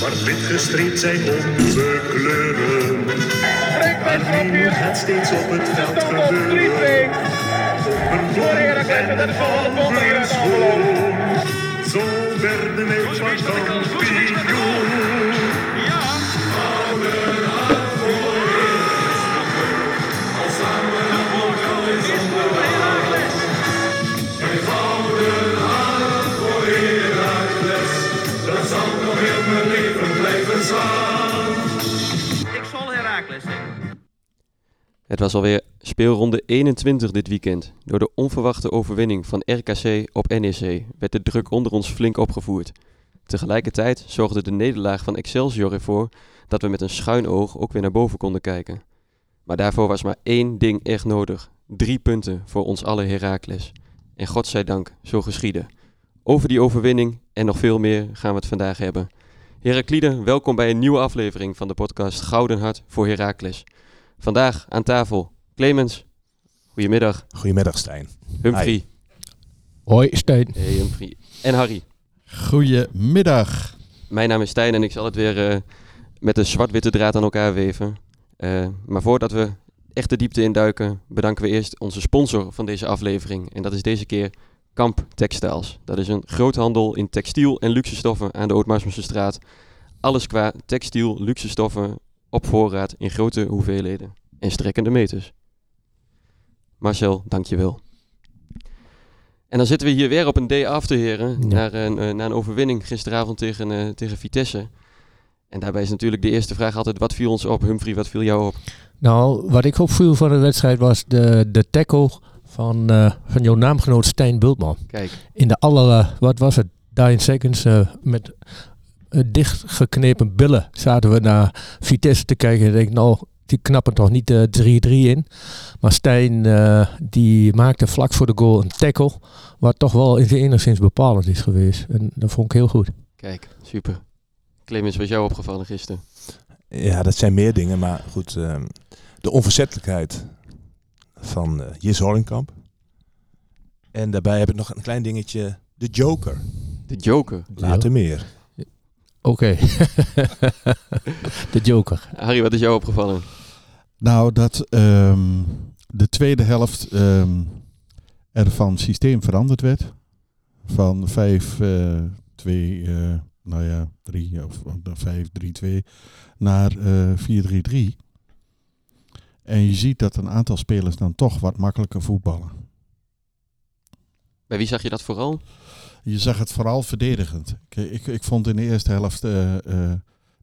Zwart-wit gestreept zijn onze kleuren. Maar nu het steeds op het veld gebeuren. Op een blond en gouden schoon. Zo werden wij van kampioen. Het was alweer speelronde 21 dit weekend. Door de onverwachte overwinning van RKC op NEC werd de druk onder ons flink opgevoerd. Tegelijkertijd zorgde de nederlaag van Excelsior ervoor dat we met een schuin oog ook weer naar boven konden kijken. Maar daarvoor was maar één ding echt nodig. Drie punten voor ons alle Heracles. En godzijdank, zo geschiedde. Over die overwinning en nog veel meer gaan we het vandaag hebben. Heraklide, welkom bij een nieuwe aflevering van de podcast Gouden Hart voor Heracles. Vandaag aan tafel Clemens. Goedemiddag. Goedemiddag Stijn. Humphrey. Hoi Stijn. Hey Humphrey. En Harry. Goedemiddag. Mijn naam is Stijn en ik zal het weer eh, met een zwart-witte draad aan elkaar weven. Eh, maar voordat we echt de diepte induiken, bedanken we eerst onze sponsor van deze aflevering. En dat is deze keer Kamp Textiles. Dat is een groothandel in textiel en luxe stoffen aan de Ootmarsumse straat. Alles qua textiel, luxe stoffen op voorraad in grote hoeveelheden en strekkende meters. Marcel, dankjewel. En dan zitten we hier weer op een day after, heren. Ja. Naar, een, eh, naar een overwinning gisteravond tegen, eh, tegen Vitesse. En daarbij is natuurlijk de eerste vraag altijd, wat viel ons op? Humphrey, wat viel jou op? Nou, wat ik opviel van de wedstrijd was de, de tackle van, eh, van jouw naamgenoot Stijn Bultman. Kijk, In de alle, wat was het, 9 seconds met dichtgeknepen billen zaten we naar Vitesse te kijken. En ik denk, nou, die knappen toch niet de 3-3 in. Maar Stijn, eh, die maakte vlak voor de goal een tackle. Wat toch wel enigszins bepalend is geweest. En dat vond ik heel goed. kijk, super. Clemens, was jou opgevallen gisteren? Ja, dat zijn meer dingen, maar goed. ehm, de onverzettelijkheid van eh Jis Horenkamp. En daarbij heb ik nog een klein dingetje. De Joker. De Joker. Later meer. Oké. de Joker. Harry, wat is jou opgevallen? Nou, dat ehm, de tweede helft ehm, er van systeem veranderd werd. Van 5, eh 2, eh, nou ja, 3 of 5, 3, 2 naar eh 4, 3, 3. En je ziet dat een aantal spelers dan toch wat makkelijker voetballen. Bij wie zag je dat vooral? Je zag het vooral verdedigend. Ik, ik, ik vond in de eerste helft eh, eh,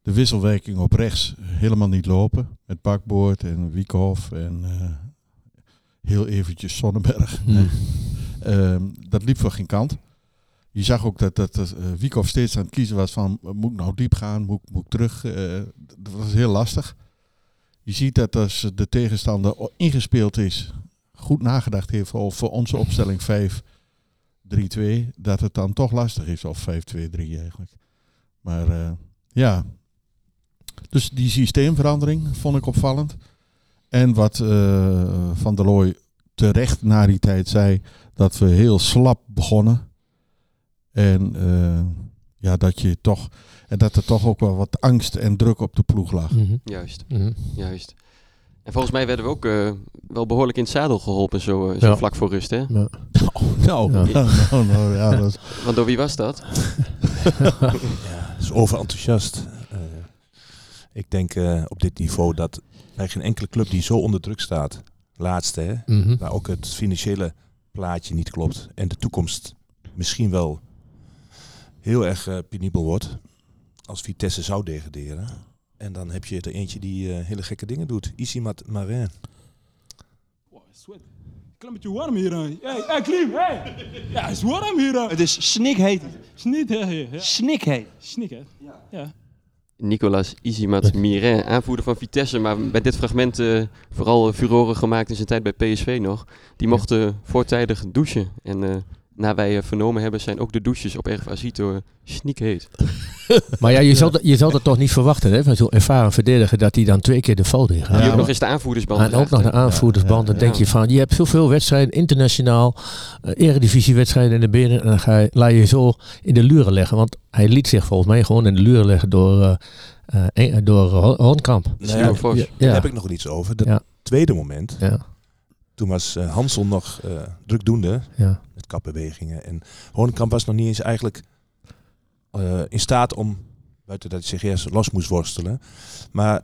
de wisselwerking op rechts helemaal niet lopen. Met Bakboord en Wiekhoff en eh, heel eventjes Sonnenberg. Hmm. Ehm, dat liep voor geen kant. Je zag ook dat, dat, dat Wiekhoff steeds aan het kiezen was van moet ik nou diep gaan, moet, ik- moet ik terug. dat was heel lastig. Je ziet dat als de tegenstander ingespeeld is, goed nagedacht heeft over voor onze opstelling 5 3-2, dat het dan toch lastig is. Of 5-2-3 eigenlijk. Maar eh, ja. Dus die systeemverandering vond ik opvallend. En wat eh, Van der Looy terecht na die tijd zei, dat we heel slap begonnen. En eh, ja, dat je toch. En dat er toch ook wel wat angst en druk op de ploeg lag. Mhm. Juist, Mhm. juist. En volgens mij werden we ook eh, wel behoorlijk in het zadel geholpen zo, eh, zo Ja. vlak voor rust, hè? Ja. Nou, Ja. nou, nou, nou, ja, dat is- Want door wie was dat? Ja, is overenthousiast. Eh, ik denk eh, op dit niveau dat bij geen enkele club die zo onder druk staat, laatste hè, Mhm. waar ook het financiële plaatje niet klopt en de toekomst misschien wel heel erg eh, penibel wordt als Vitesse zou degraderen. En dan heb je er eentje die eh, hele gekke dingen doet. Isimat Marin. Wow, sweat. Klein beetje warm hier. Hey, hey Klim, hey. Ja, het is warm hier. Het is snikheet. Hè, ja. Snikheet. Snik, hè. Ja. Nicolas Isimat Mirin, aanvoerder van Vitesse, maar bij dit fragment eh, vooral furoren gemaakt in zijn tijd bij PSV nog. Die mochten voortijdig douchen. En eh naar wij eh, vernomen hebben, zijn ook de douches op Erf Azito snikheet. Maar ja, je zou, dat- je zou dat toch niet verwachten hè, van zo'n ervaren verdediger dat hij dan twee keer de fout in gaat. Die ook nog eens de aanvoerdersband En ook nog de aanvoerdersband. Dan ja. denk je van, je hebt zoveel wedstrijden, internationaal, eh, eredivisiewedstrijden in de benen. En dan ga je, laat je je zo in de luren leggen. Want hij liet zich volgens mij gewoon in de luren leggen door, eh eh, eh, door. Stuur Nou ja. Ja, Daar ja, heb ik nog iets over. Dat Ja. tweede moment, ja, toen was eh, Hansel nog eh, drukdoende ja. met kapbewegingen. En Hoornkamp was nog niet eens eigenlijk eh, in staat om, buiten dat hij zich eerst los moest worstelen. Maar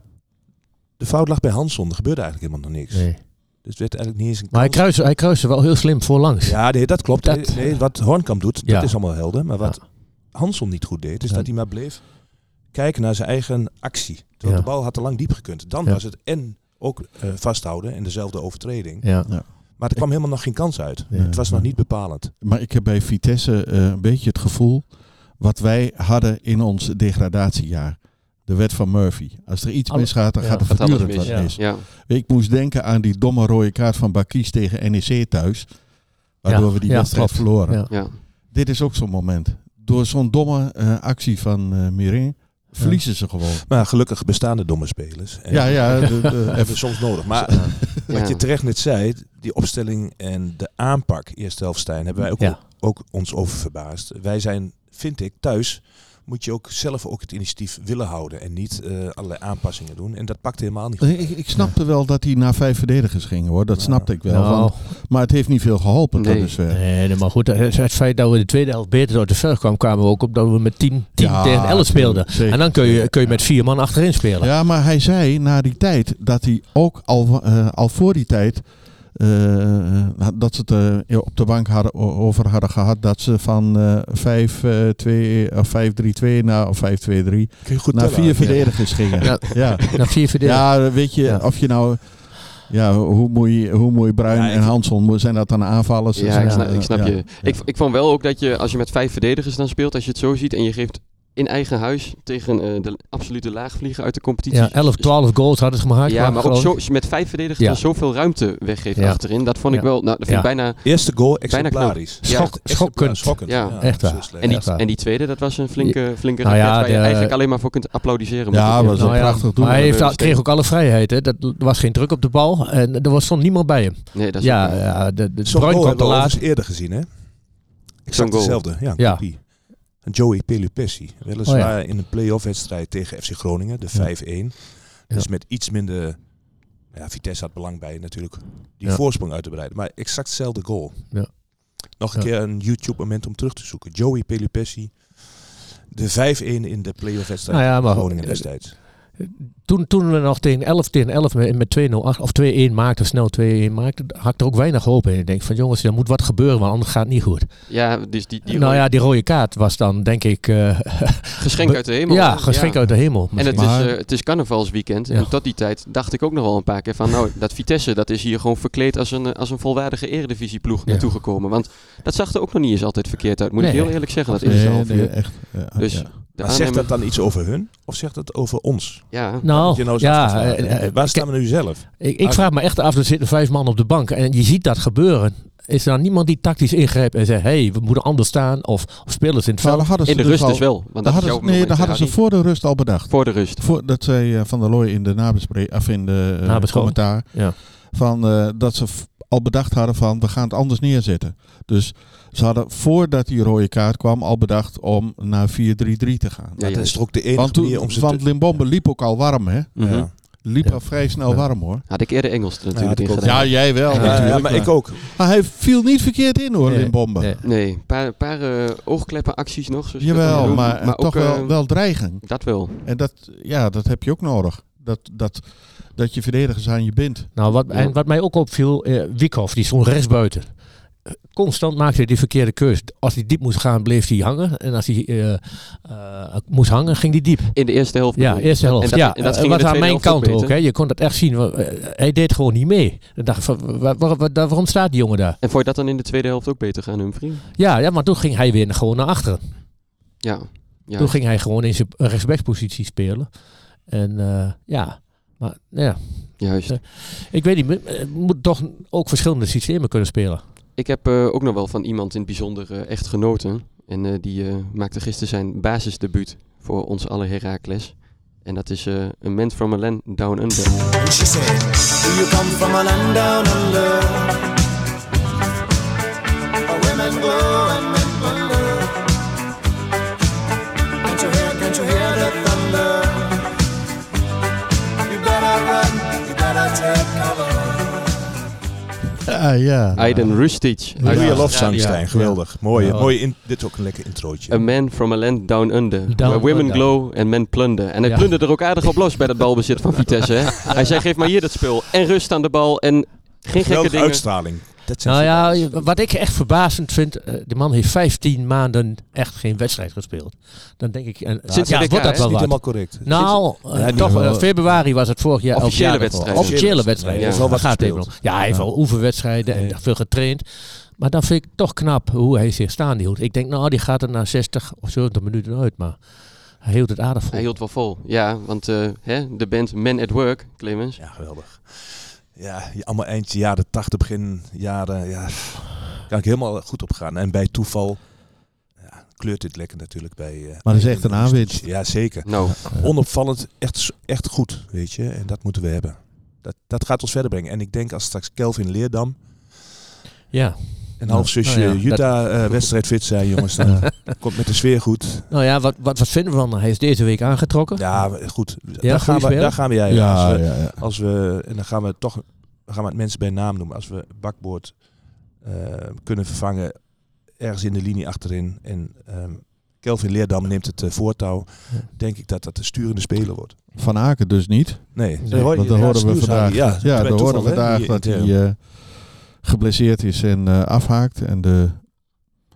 de fout lag bij Hansson. Er gebeurde eigenlijk helemaal nog niks. Nee. Dus het werd eigenlijk niet eens een Maar hij kruiste, hij kruiste wel heel slim voorlangs. Ja, nee, dat klopt. Dat- nee, wat Hoornkamp doet, Ja. dat is allemaal helder. Maar wat Ja. Hansson niet goed deed, is Ja. dat hij maar bleef kijken naar zijn eigen actie. Terwijl de bal had te lang diep gekund. Dan was het en ook eh, vasthouden en dezelfde overtreding. Ja. Maar er kwam helemaal nog geen kans uit. Het was nog niet bepalend. Maar ik heb bij Vitesse eh, een beetje het gevoel wat wij hadden in ons degradatiejaar. De wet van Murphy. Als er iets Alle- misgaat, dan ja, gaat er voortdurend wat mis. Ja. Ja, Ik moest denken aan die domme rode kaart van Bakies tegen NEC thuis. Waardoor Ja, we die wedstrijd verloren. Ja. ja. Dit is ook zo'n moment. Door zo'n domme eh, actie van eh Mirin verliezen ze gewoon. Maar gelukkig bestaan er domme spelers. En Ja, ja. de- de- hebben we soms nodig. Maar Ja. wat je terecht net zei, die opstelling en de aanpak eerste helft Stijn, hebben wij ook, Ja. ook ons over verbaasd. Wij zijn, vind ik, thuis moet je ook zelf ook het initiatief willen houden en niet eh, allerlei aanpassingen doen. En dat pakt helemaal niet goed. ik, ik snapte wel dat hij naar vijf verdedigers ging hoor. Dat Nou, snapte ik wel. Nou, want- maar het heeft niet veel geholpen Nee. tot dusver. nee, maar goed, het het feit dat we de tweede helft beter door de veld kwamen, kwamen we ook op dat we met 10, 10 Ja, tegen 11 speelden. zeker, en dan kun je, kun je met vier man achterin spelen. Ja, maar hij zei na die tijd dat hij ook al, eh, al voor die tijd. Eh, dat ze het eh, op de bank hadden, over hadden gehad dat ze van eh 5-2 of 5-3-2 naar of 5-2-3 Kun je goed naar vier verdedigers gingen. Ja. Ja. Naar vier verdedigers. ja, weet je, Ja. of je nou. Ja, hoe mooi, hoe mooi Bruin Ja, en Hansson, zijn dat dan aanvallers? Ja, ik snap, Ja, ik snap ja, je. ja. Ik, ik vond wel ook dat je, als je met vijf verdedigers dan speelt, als je het zo ziet en je geeft in eigen huis tegen eh, de absolute laagvlieger uit de competitie. Ja, 11, 12 goals hadden ze gemaakt. Ja, maar ook zo, met vijf verdedigers Ja. zoveel ruimte weggeeft Ja. achterin. Dat vond ik Ja. wel, nou, dat vind ik bijna... Eerste goal Bijna exemplarisch. Schok- Echt schokkend. Schokkend. Ja. Echt waar. En die, en die tweede, dat was een flinke, flinke Nou raket ja, waar je eigenlijk alleen maar voor kunt applaudisseren. Ja, ik was een prachtig doel. Maar hij heeft, al- kreeg ook alle vrijheid. Hè. Dat, er was geen druk op de bal en er was, stond niemand bij hem. Nee, dat is Ja, ja de, de Zo'n Bruin goal kwam te hebben we laat. overigens eerder gezien, hè? Exact hetzelfde. Ja, Joey Pelupessi. Weliswaar Oh in een play-off wedstrijd tegen FC Groningen, de 5-1. Dus met iets minder... nou Ja, Vitesse had belang bij natuurlijk die voorsprong uit te breiden. Maar exact hetzelfde goal. Ja. Nog een keer een YouTube moment om terug te zoeken. Joey Pelupessi. De 5-1 in de play-off wedstrijd Nou ja, maar- Groningen destijds. Toen, toen we nog tegen 11 tegen 11 met, met 2-0 ach- of 2-1 maakten, snel 2-1 maakten, had ik er ook weinig hoop in. Ik denk van jongens, er moet wat gebeuren, want anders gaat het niet goed. Ja, dus die, die nou ja, die rode kaart was dan denk ik... eh, geschenk uit de hemel. ja, geschenk uit de hemel. En het Maar- is, eh, het is carnavalsweekend. Ja. En tot die tijd dacht ik ook nog wel een paar keer van... nou, dat Vitesse dat is hier gewoon verkleed als een, als een volwaardige eredivisieploeg Ja. naartoe gekomen. Want dat zag er ook nog niet eens altijd verkeerd uit. Moet ik heel eerlijk zeggen. Dat is Nee, een half nee, echt. Ja, Dus Maar zegt dat dan iets over hun? Of zegt het over ons? Ja, Nou, je nou ja, afvragen. eh, eh, Waar staan we nu zelf? Ik, ik vraag me echt af, er zitten vijf man op de bank en je ziet dat gebeuren. Is er dan niemand die tactisch ingrijpt en zegt, hé, hey, we moeten anders staan of, of spelers in het veld? ze in de dus rust al, dus wel. Want dat is hadden ze, nee, dan hadden ze voor de rust al bedacht. Voor de rust. Voor, dat zei eh, Van der Looy in de of in de eh, commentaar. Ja. Van, eh, dat ze al bedacht hadden van we gaan het anders neerzetten. Dus ze hadden voordat die rode kaart kwam al bedacht om naar 4-3-3 te gaan. Ja, dat is toch ook de enige want toen, manier om ze want te... Limbombe liep ook al warm, hè? Mhm. Ja. Liep Ja. al vrij snel Ja. warm, hoor. Had ik eerder Engels er natuurlijk Ja, in. Ja, jij wel Ja, maar ik ook. Maar hij viel niet verkeerd in, hoor, Nee, Limbombe. nee. Nee, een paar, paar eh, oogkleppenacties nog. zoals Jawel, maar, maar toch ook, wel, eh, wel dreiging. Dat wel. En dat, ja, dat heb je ook nodig. Dat, dat, dat je verdedigers aan je bindt. Nou, wat, en wat mij ook opviel, eh Wiekhoff, die stond rechtsbuiten. Eh, Constant maakte hij die verkeerde keus. Als hij diep moest gaan, bleef hij hangen. En als hij eh, eh, moest hangen, ging hij diep. In de eerste helft. Ja, eerste helft. En dat, ja, en dat eh, de aan mijn kant ook. Hè. Je kon dat echt zien. eh, hij deed gewoon niet mee. Ik dacht, van, wa- wa- wa- waarom staat die jongen daar? En vond je dat dan in de tweede helft ook beter gaan, Humphrey? Ja, ja, maar toen ging hij weer gewoon naar achteren. Ja. ja. Toen ging hij gewoon in zijn rechtsbackpositie spelen. En eh, ja, maar ja, Juist. Ik weet niet, eh, moet toch ook verschillende systemen kunnen spelen. Ik heb eh, ook nog wel van iemand in het bijzonder eh, echt genoten. En eh, die maakte gisteren zijn basisdebuut voor ons alle Heracles. En dat is A Man From Land Down Under. She said, you come from a land down under? Ja, ja. Aiden Rustic. Goeie Ja. lofzang, Ja, Stijn. ja. Geweldig. Mooi, Ja. mooi in, dit is ook een lekker introotje. A Man From a Land Down Under. Down where women glow and men plunder. En hij Ja. plunderde er ook aardig op los bij dat balbezit van Vitesse. Hè? Hij zei, geef maar hier dat spul. En rust aan de bal. En geen gekke dingen. uitstraling. Dat Nou ja, wat ik echt verbazend vind, eh, de man heeft 15 maanden echt geen wedstrijd gespeeld. Dan denk ik, en, Sinds ja, wordt dat wel niet wat. helemaal correct. Nou, eh, Ja, toch, eh, februari was het vorig jaar. Officiële wedstrijden. Officiële wedstrijden. Ja. Gaat even om. Ja, hij heeft Ja. wel oefenwedstrijden en veel getraind. Maar dan vind ik toch knap hoe hij zich staande hield. Ik denk, nou, die gaat er na 60 of 70 minuten uit. Maar hij hield het aardig vol. Hij hield wel vol. Ja, want eh, hè, de band Men at Work, Clemens. Ja, geweldig. Ja, je- allemaal eind jaren 80, begin jaren. Ja, kan ik helemaal goed op gaan. En bij toeval ja, kleurt dit lekker natuurlijk bij. eh, Maar dat is echt een aanwinst. Ja, zeker. Nou, Onopvallend, echt, echt goed, weet je. En dat moeten we hebben. Dat, dat gaat ons verder brengen. En ik denk als straks Kelvin Leerdam Ja. En half zusje Nou ja, Utah eh, wedstrijd fit zijn, jongens. Dan komt met de sfeer goed. Nou ja, wat, wat, wat vinden we dan? Hij is deze week aangetrokken. Ja, goed. Ja, daar, gaan we, daar gaan we. Ja, ja. Ja, Als we, ja, ja. Als we, en dan gaan we toch, gaan we het mensen bij naam noemen. Als we bakboord eh, kunnen vervangen ergens in de linie achterin en ehm, Kelvin Leerdam neemt het eh, voortouw, Ja. denk ik dat dat de sturende speler wordt. Van Aken dus niet. Nee, Nee, Want dan ja, horen we vandaag, ja, toeval, horen we vandaag die dat hij eh, geblesseerd is en eh, afhaakt. En de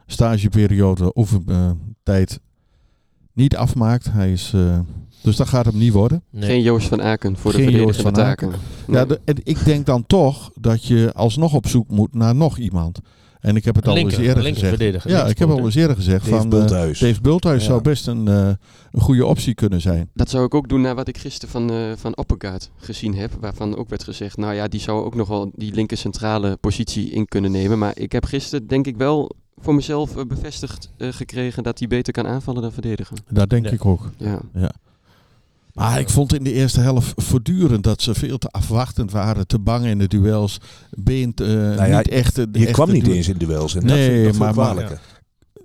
stageperiode oefentijd niet afmaakt. Hij is, eh, dus dat gaat hem niet worden. Nee. geen Joost van Aken voor de Geen Joost verdedigende van taken. Ja, Nee. de- en ik denk dan toch dat je alsnog op zoek moet naar nog iemand. En ik heb het al linker- eens eerder gezegd. Ja, ik heb al eens eerder gezegd Dave van eh, Bulthuis. Dave Bulthuis Ja. zou best een, eh, een goede optie kunnen zijn. Dat zou ik ook doen naar wat ik gisteren van, eh van Oppegaard gezien heb. Waarvan ook werd gezegd, nou ja, die zou ook nog wel die linker centrale positie in kunnen nemen. Maar ik heb gisteren denk ik wel voor mezelf bevestigd gekregen dat hij beter kan aanvallen dan verdedigen. Dat denk Ja. ik ook. Ja. Maar ik vond in de eerste helft voortdurend dat ze veel te afwachtend waren, te bang in de duels. Beent Nou ja, niet echt. de Je echte kwam niet eens in duels. En Nee, dat maar-.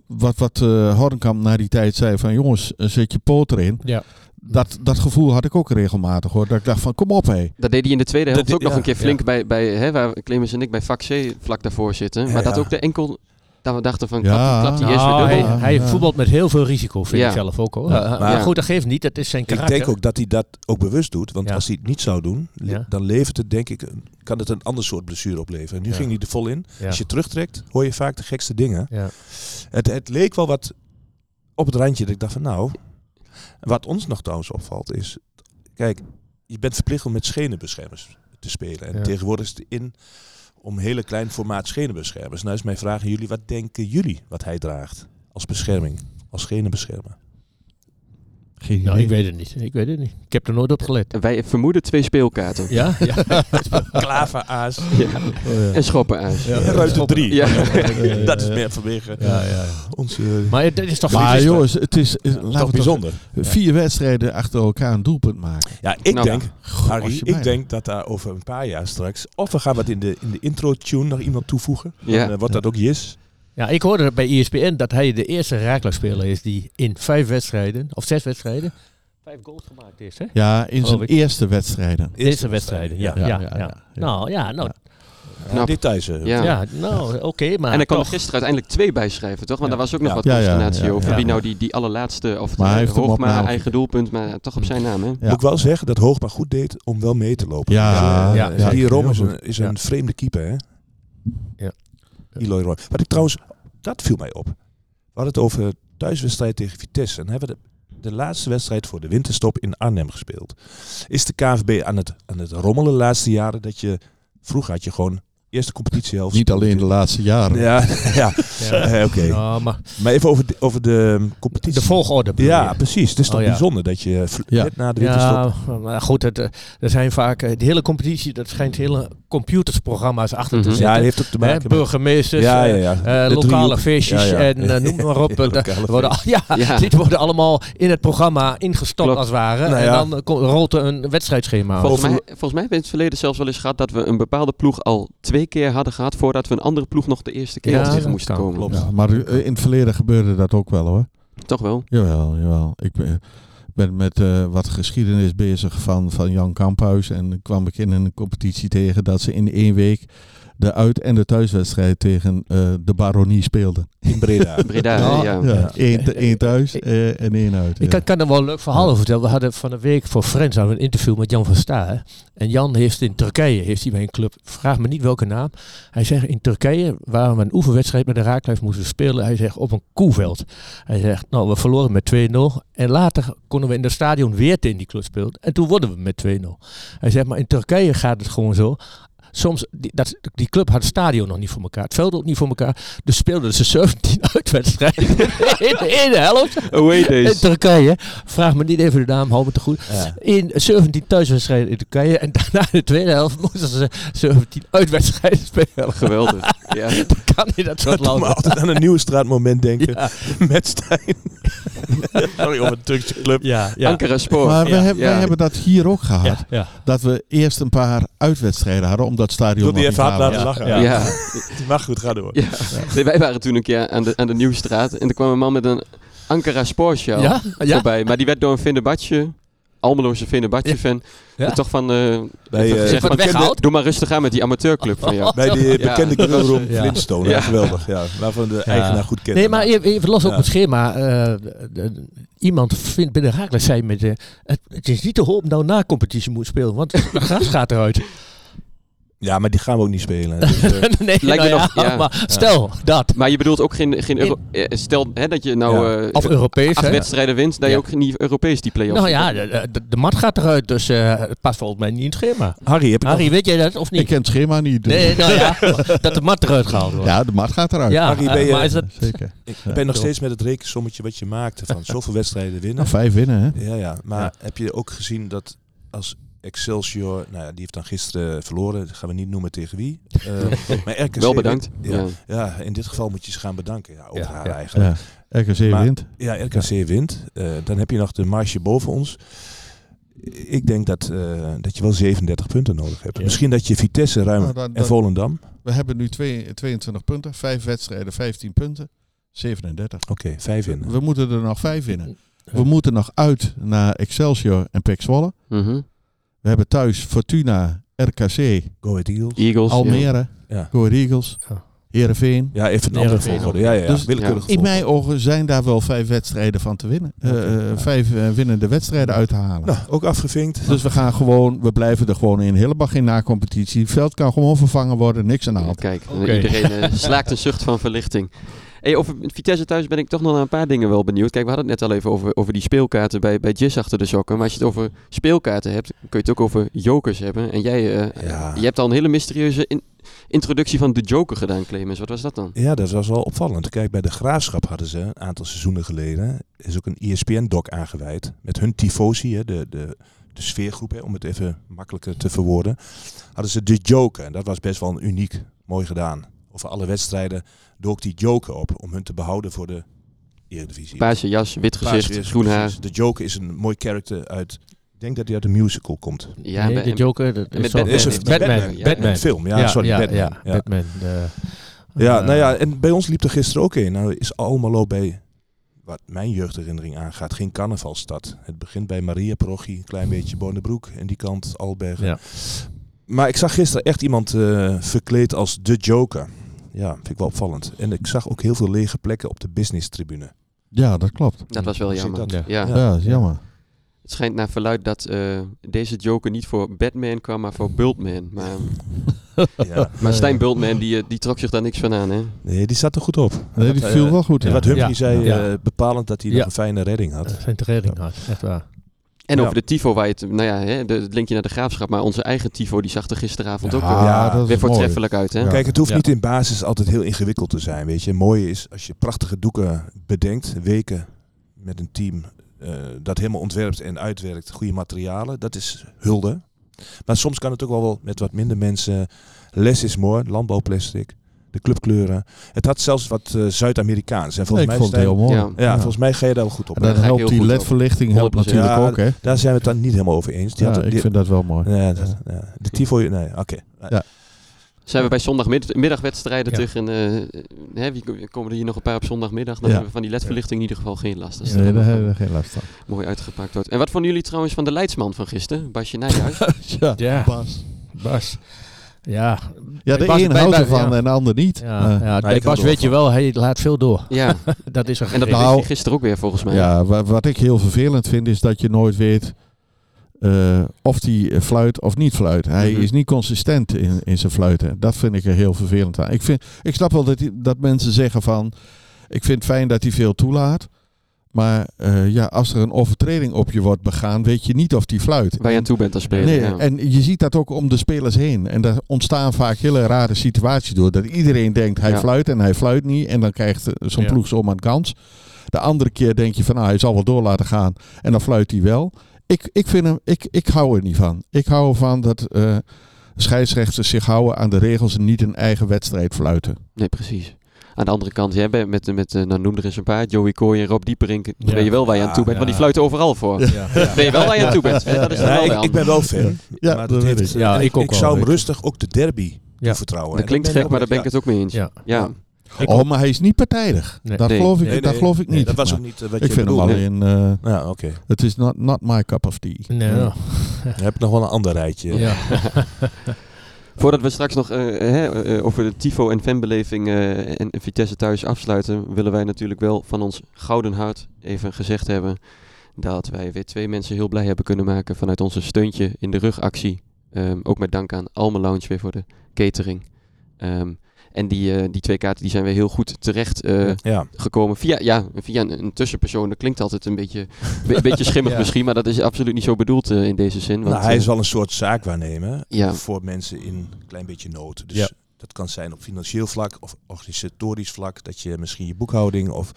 Wat, wat eh Hornkamp na die tijd zei van jongens, eh, zet je poot erin. Ja. Dat, dat gevoel had ik ook regelmatig hoor. Dat ik dacht van kom op hé. Dat deed hij in de tweede helft Dat- ook nog ja, een keer flink ja. bij, bij hè, waar Clemens en ik bij vak C vlak daarvoor zitten. Ja, maar dat ja. ook de enkel, dat we dachten van, Ja. klap, klapt hij eerst Nou, weer hij, dubbel. Hij voetbalt met heel veel risico, vind Ja. ik zelf ook hoor. Ja, maar- maar goed, dat geeft niet. Dat is zijn Ik karakter. denk ook dat hij dat ook bewust doet. Want Ja. als hij het niet zou doen, dan levert het denk ik, een- kan het een ander soort blessure opleveren. En nu Ja. ging hij er vol in. Ja. Als je terugtrekt, hoor je vaak de gekste dingen. Ja. Het, het leek wel wat op het randje. Dat ik dacht van nou, wat ons nog trouwens opvalt is, kijk, je bent verplicht om met schenenbeschermers te spelen. En Ja. tegenwoordig is het in om hele klein formaat schenenbeschermers. Nou is mijn vraag aan jullie, wat denken jullie wat hij draagt als bescherming, als schenenbeschermer? Geen Nou, ik weet het niet. Ik weet het niet. Ik heb er nooit op gelet. Wij vermoeden twee speelkaarten. Ja? ja. Klaveraas. Ja. Oh, ja. En schoppenaas. Ja. Ruiter 3. Ja. dat is meer vanwege Ja, ja. onze... Maar het- dit is toch Maar is jongens, het is, eh, toch bijzonder. vier wedstrijden achter elkaar een doelpunt maken. Ja, ik Nou, denk, Harry, je mij- ik denk dat daar over een paar jaar straks... Of we gaan wat in de, in de intro-tune nog iemand toevoegen. Dan Ja. eh, wordt dat ook Jis. Ja, ik hoorde bij ESPN dat hij de eerste Raakler-speler is die in vijf wedstrijden, of zes wedstrijden, vijf goals gemaakt heeft. Hè? Ja, in zijn eerste wedstrijden. Eerste wedstrijden, ja. Ja, Ja, ja, ja, ja. Nou ja, nou, Ja, Knap. details. Ja. ja. nou oké, maar en hij kon er toch. gisteren uiteindelijk twee bij schrijven, toch? Want Ja. daar was ook nog Ja. wat Ja, ja, consternatie ja, over ja. wie nou die, die allerlaatste, of Maar hij Hoogma naam eigen doelpunt, maar toch op zijn naam, hè? Ja. Moet ik wel zeggen dat Hoogma goed deed om wel mee te lopen. Ja, ja, ja, die Rom is een, is Ja. een vreemde keeper, hè? Ja. Eloy Roy. Wat ik trouwens, dat viel mij op. We hadden het over thuiswedstrijd tegen Vitesse. En hebben we de, de laatste wedstrijd voor de winterstop in Arnhem gespeeld. Is de KNVB aan het, aan het rommelen de laatste jaren dat je... Vroeger had je gewoon eerste competitiehelft. Niet alleen de laatste jaren. Ja, ja. Eh, oké. Ja, maar Maar even over de, over de competitie. de volgorde. Ja, je? precies. Het is toch Oh, ja. bijzonder dat je Ja. net na de winterstop... Ja, maar goed, het, eh, er zijn vaak, eh, de hele competitie, dat schijnt hele computersprogramma's achter Mhm. te Ja, zitten. die heeft ook te Hè, maken met... burgemeesters, Ja, ja, eh, ja. eh, lokale feestjes Ja, ja. en eh, noem maar op. Ja, eh, worden, al- ja, Ja. dit worden allemaal in het programma ingestopt Klopt. als het ware. Nou en ja. dan eh, rolt er een wedstrijdschema. Volgens mij, volgens mij hebben we in het verleden zelfs wel eens gehad dat we een bepaalde ploeg al twee keer hadden gehad voordat we een andere ploeg nog de eerste keer Ja, moesten kan, komen. klopt. Ja, maar eh, in het verleden gebeurde dat ook wel hoor. Toch wel? Jawel, jawel. Ik ben, ben met eh, wat geschiedenis bezig van, van Jan Kamphuis. En kwam ik in een competitie tegen dat ze in één week de uit- en de thuiswedstrijd tegen eh, de Baronie speelden. In Breda. Breda, Ja. ja. Ja, één thuis eh, en één uit. Ik ja. kan, kan er wel een leuk verhaal over vertellen. We hadden van de week voor Friends hadden we een interview met Jan van Staar. En Jan heeft in Turkije, heeft hij bij een club, vraag me niet welke naam. Hij zegt in Turkije, waar we een oefenwedstrijd met de Raaklijf moesten spelen. Hij zegt op een koeveld. Hij zegt, nou we verloren met 2-0. En later konden we in het stadion weer tegen die club spelen. En toen wonnen we met 2-0. Hij zegt, maar in Turkije gaat het gewoon zo. Soms, die, dat, die club had het stadion nog niet voor elkaar. Het veld ook niet voor elkaar. Dus speelden ze 17 uitwedstrijden in de ene helft. Away In. Turkije, vraag me niet even de naam, hou me te goed. Ja. In 17 thuiswedstrijden in Turkije en daarna in de tweede helft moesten ze 17 uitwedstrijden spelen. Geweldig. Ja. kan in dat landen. altijd aan een nieuwe straatmoment denken. Ja, Met Stijn. Sorry, om een Turkse club. ja, ja. Ankara Spoor. Maar we ja. hebben, wij Ja. hebben dat hier ook gehad. ja, ja. Dat we eerst een paar uitwedstrijden hadden, omdat het stadion Wil die even hard laten lachen? Ja. Ja. Die mag goed, ga door. Ja. Nee, wij waren toen een keer aan de, aan de Nieuwstraat en er kwam een man met een Ankara Sporshow Ja? Ja? voorbij. Maar die werd door een Fenerbahce, Almeloze Fenerbahce fan, Ja. toch van, eh Bij, even eh, Wat van, weggehaald? doe maar rustig aan met die amateurclub van jou. Bij die Ja. bekende grillroom Ja. Flintstone. Ja. Ja. geweldig. Ja. Waarvan de eigenaar goed kent. Nee, maar even, los op het schema. eh, de- iemand vindt binnen Raakles zei met, eh, het, het is niet te hopen dat we na competitie moet spelen, want het gras gaat eruit. Ja, maar die gaan we ook niet spelen. Dus, eh, nee, Lijkt me nou ja, nog- ja. maar stel dat. Maar je bedoelt ook geen, geen Euro- eh, stel hè, dat je nou Ja. eh, Of Europees, acht hè? wedstrijden wint, dat je ook niet Europees die play-offs Nou ja, de, de, de mat gaat eruit, dus eh, het past volgens mij niet in het schema. Harry, heb je Harry, nog- weet jij dat of Ik niet? ken het schema niet. dus- Nee, nou ja, dat de mat eruit gehaald wordt. Ja, de mat gaat eruit. Ja, Harry, ben je- maar is dat... Zeker. ik ben nog steeds met het rekensommetje wat je maakte van zoveel wedstrijden winnen. Nou, vijf winnen, hè? Ja, ja. Maar Ja. heb je ook gezien dat als Excelsior, nou ja, die heeft dan gisteren verloren, dat gaan we niet noemen tegen wie. Eh, maar RKC Wel bedankt. Ja, Ja. ja, in dit geval moet je ze gaan bedanken. Ja, over Ja, haar ja. eigenlijk. Ja. RKC Maar- wint. Ja, RKC wint. Eh, dan heb je nog de marge boven ons. Ik denk dat, eh, dat je wel 37 punten nodig hebt. Ja. Misschien dat je Vitesse ruim Nou, dan- en Volendam. We hebben nu twee, 22 punten, vijf wedstrijden, 15 punten, 37. Oké, vijf in. We moeten er nog vijf winnen. We moeten nog uit naar Excelsior en PEC Zwolle. Mhm. We hebben thuis Fortuna, RKC, Go Ahead Eagles. Eagles. Almere, Ja. Go Ahead Eagles, Ja. Heerenveen. Ja, even een andere volgorde. Ja, ja, ja. Dus- In mijn ogen zijn daar wel vijf wedstrijden van te winnen. Eh, eh, ja. Vijf eh, winnende wedstrijden uit te halen. Nou, ook afgevinkt. Dus we gaan gewoon, we blijven er gewoon in. Helemaal geen na-competitie. Het veld kan gewoon vervangen worden, niks aan de hand. Kijk, iedereen slaakt een zucht van verlichting. Hey, over Vitesse thuis ben ik toch nog naar een paar dingen wel benieuwd. Kijk, we hadden het net al even over, over die speelkaarten bij, bij Jizz achter de sokken. Maar als je het over speelkaarten hebt, kun je het ook over jokers hebben. En jij eh, Ja. je hebt al een hele mysterieuze in- introductie van de joker gedaan, Clemens. Wat was dat dan? Ja, dat was wel opvallend. Kijk, bij de Graafschap hadden ze een aantal seizoenen geleden... is ook een ESPN-doc aangeweid. Met hun tifosi, hè, de, de, de sfeergroep, hè, om het even makkelijker te verwoorden. Hadden ze de joker. En dat was best wel een uniek, mooi gedaan. Over alle wedstrijden dook die joker op. Om hun te behouden voor de Eredivisie. Paarse jas, wit gezicht, groen haar. De joker is een mooi karakter uit... Ik denk dat hij uit een musical komt. Ja, nee, de Joker, dat met is zo- Batman. Is een Batman, Batman. ja. Batman. Een film, ja, Ja, sorry, ja, Batman. ja, Ja. Batman. de- Ja, nou ja, en bij ons liep er gisteren ook een. Nou is Almelo bij, wat mijn jeugdherinnering aangaat, geen carnavalstad. Het begint bij Maria Parochie, een klein beetje Bonenbroek en die kant Albergen. Ja. Maar ik zag gisteren echt iemand eh, verkleed als de Joker. Ja, vind ik wel opvallend. En ik zag ook heel veel lege plekken op de business tribune. Ja, dat klopt. Dat was wel jammer. Ja. Ja, dat is jammer. Het schijnt naar verluid dat eh, deze joker niet voor Batman kwam, maar voor Bultman. Maar, Ja. maar Stijn Bultman die, eh, die trok zich daar niks van aan, hè? Nee, die zat er goed op. Nee, die viel eh, wel goed. En Ja. wat Humphrey Ja. zei, eh, bepalend dat hij Ja. nog een fijne redding had. Dat zijn de redding had, echt waar. En Ja. over de tifo, waar je het, nou ja, hè, de, het linkje naar de graafschap, maar onze eigen tifo, die zag er gisteravond ook Ja, weer, mooi. voortreffelijk uit. Hè? Ja. Kijk, het hoeft Ja. niet in basis altijd heel ingewikkeld te zijn. Weet je, het mooie is als je prachtige doeken bedenkt, weken met een team eh, dat helemaal ontwerpt en uitwerkt, goede materialen, dat is hulde. Maar soms kan het ook wel wel met wat minder mensen. Les is mooi, landbouwplastic, de clubkleuren. Het had zelfs wat eh, Zuid-Amerikaans. En volgens ik mij vond het Stijn- heel mooi. Ja. Ja, volgens mij ga je daar wel goed op. En dan helpt heel die ledverlichting helpt 100%. natuurlijk Ja, ook, hè? Daar zijn we het dan niet helemaal over eens. Die Ja, had- ik vind dat wel mooi. ja, dat- ja. De tifo, nee, oké. Ja. Zijn we bij zondagmiddagwedstrijden Ja. tegen, eh, hè, wie komen er hier nog een paar op zondagmiddag, dan Ja. hebben we van die ledverlichting in ieder geval geen last. Is Nee, daar hebben we geen last van. mooi uitgepakt wordt. En wat vonden jullie trouwens van de leidsman van gisteren, Basje Nijhuis? Ja, Ja. Bas. Bas. Ja, Ja, de een houdt ervan ja. en de ander niet. ja, Eh, ja bij Bas er weet je wel hij laat veel door. ja, Dat is een en dat Nou, hij gisteren ook weer volgens mij. Ja, wa- wat ik heel vervelend vind is dat je nooit weet eh, of hij eh, fluit of niet fluit. Hij Mhm. is niet consistent in, in zijn fluiten. Dat vind ik er heel vervelend aan. Ik, vind, ik snap wel dat, die- dat mensen zeggen van... Ik vind het fijn dat hij veel toelaat. Maar eh, ja, als er een overtreding op je wordt begaan, weet je niet of die fluit. Waar je aan toe bent als speler. Nee, ja. en je ziet dat ook om de spelers heen. En daar ontstaan vaak hele rare situaties door. Dat iedereen denkt hij Ja. fluit en hij fluit niet. En dan krijgt eh, zo'n Ja. ploeg zomaar een kans. De andere keer denk je van nou, hij zal wel door laten gaan. En dan fluit hij wel. Ik, ik, vind hem, ik, ik hou er niet van. Ik hou ervan dat eh, scheidsrechters zich houden aan de regels en niet een eigen wedstrijd fluiten. Nee, precies. Aan de andere kant, jij bent met, met eh, nou noem er eens een paar, Joey Kooi en Rob Dieperink, dan Ja. weet je wel waar je aan toe bent, want die fluiten overal voor. Ja, ja. Weet je wel waar je aan toe bent? Dat is wel ik, ben wel fan. Ja, maar dat heeft. Ja, ik ook ik zou hem je. rustig ook de derby Ja. toevertrouwen. Dat klinkt gek, maar daar ben ik het ook mee eens. Ja. Ja. Ja. Ik Oh, maar hij is niet partijdig. Nee. Dat, Nee. geloof ik, Nee, geloof ik nee, niet. dat was ook niet eh, wat ik je vind hem alleen... eh, Ja, oké. het is not, not my cup of tea. Nee, ja. Dan heb ik nog wel een ander rijtje. Ja. Voordat we straks nog eh, hè, eh, over de tifo en fanbeleving eh, en, Vitesse thuis afsluiten, willen wij natuurlijk wel van ons gouden hart even gezegd hebben dat wij weer twee mensen heel blij hebben kunnen maken vanuit onze steuntje in de rugactie. Ehm, ook met dank aan Alme Lounge weer voor de catering. Ehm, en die, eh, die twee kaarten die zijn weer heel goed terecht eh, Ja. gekomen via, ja, via een, een tussenpersoon. Dat klinkt altijd een beetje, een beetje schimmig Ja. misschien, maar dat is absoluut niet zo bedoeld eh, in deze zin. Want, Nou, hij is wel een soort zaakwaarnemer Ja. voor mensen in een klein beetje nood. Dus Ja. dat kan zijn op financieel vlak of organisatorisch vlak. Dat je misschien je boekhouding of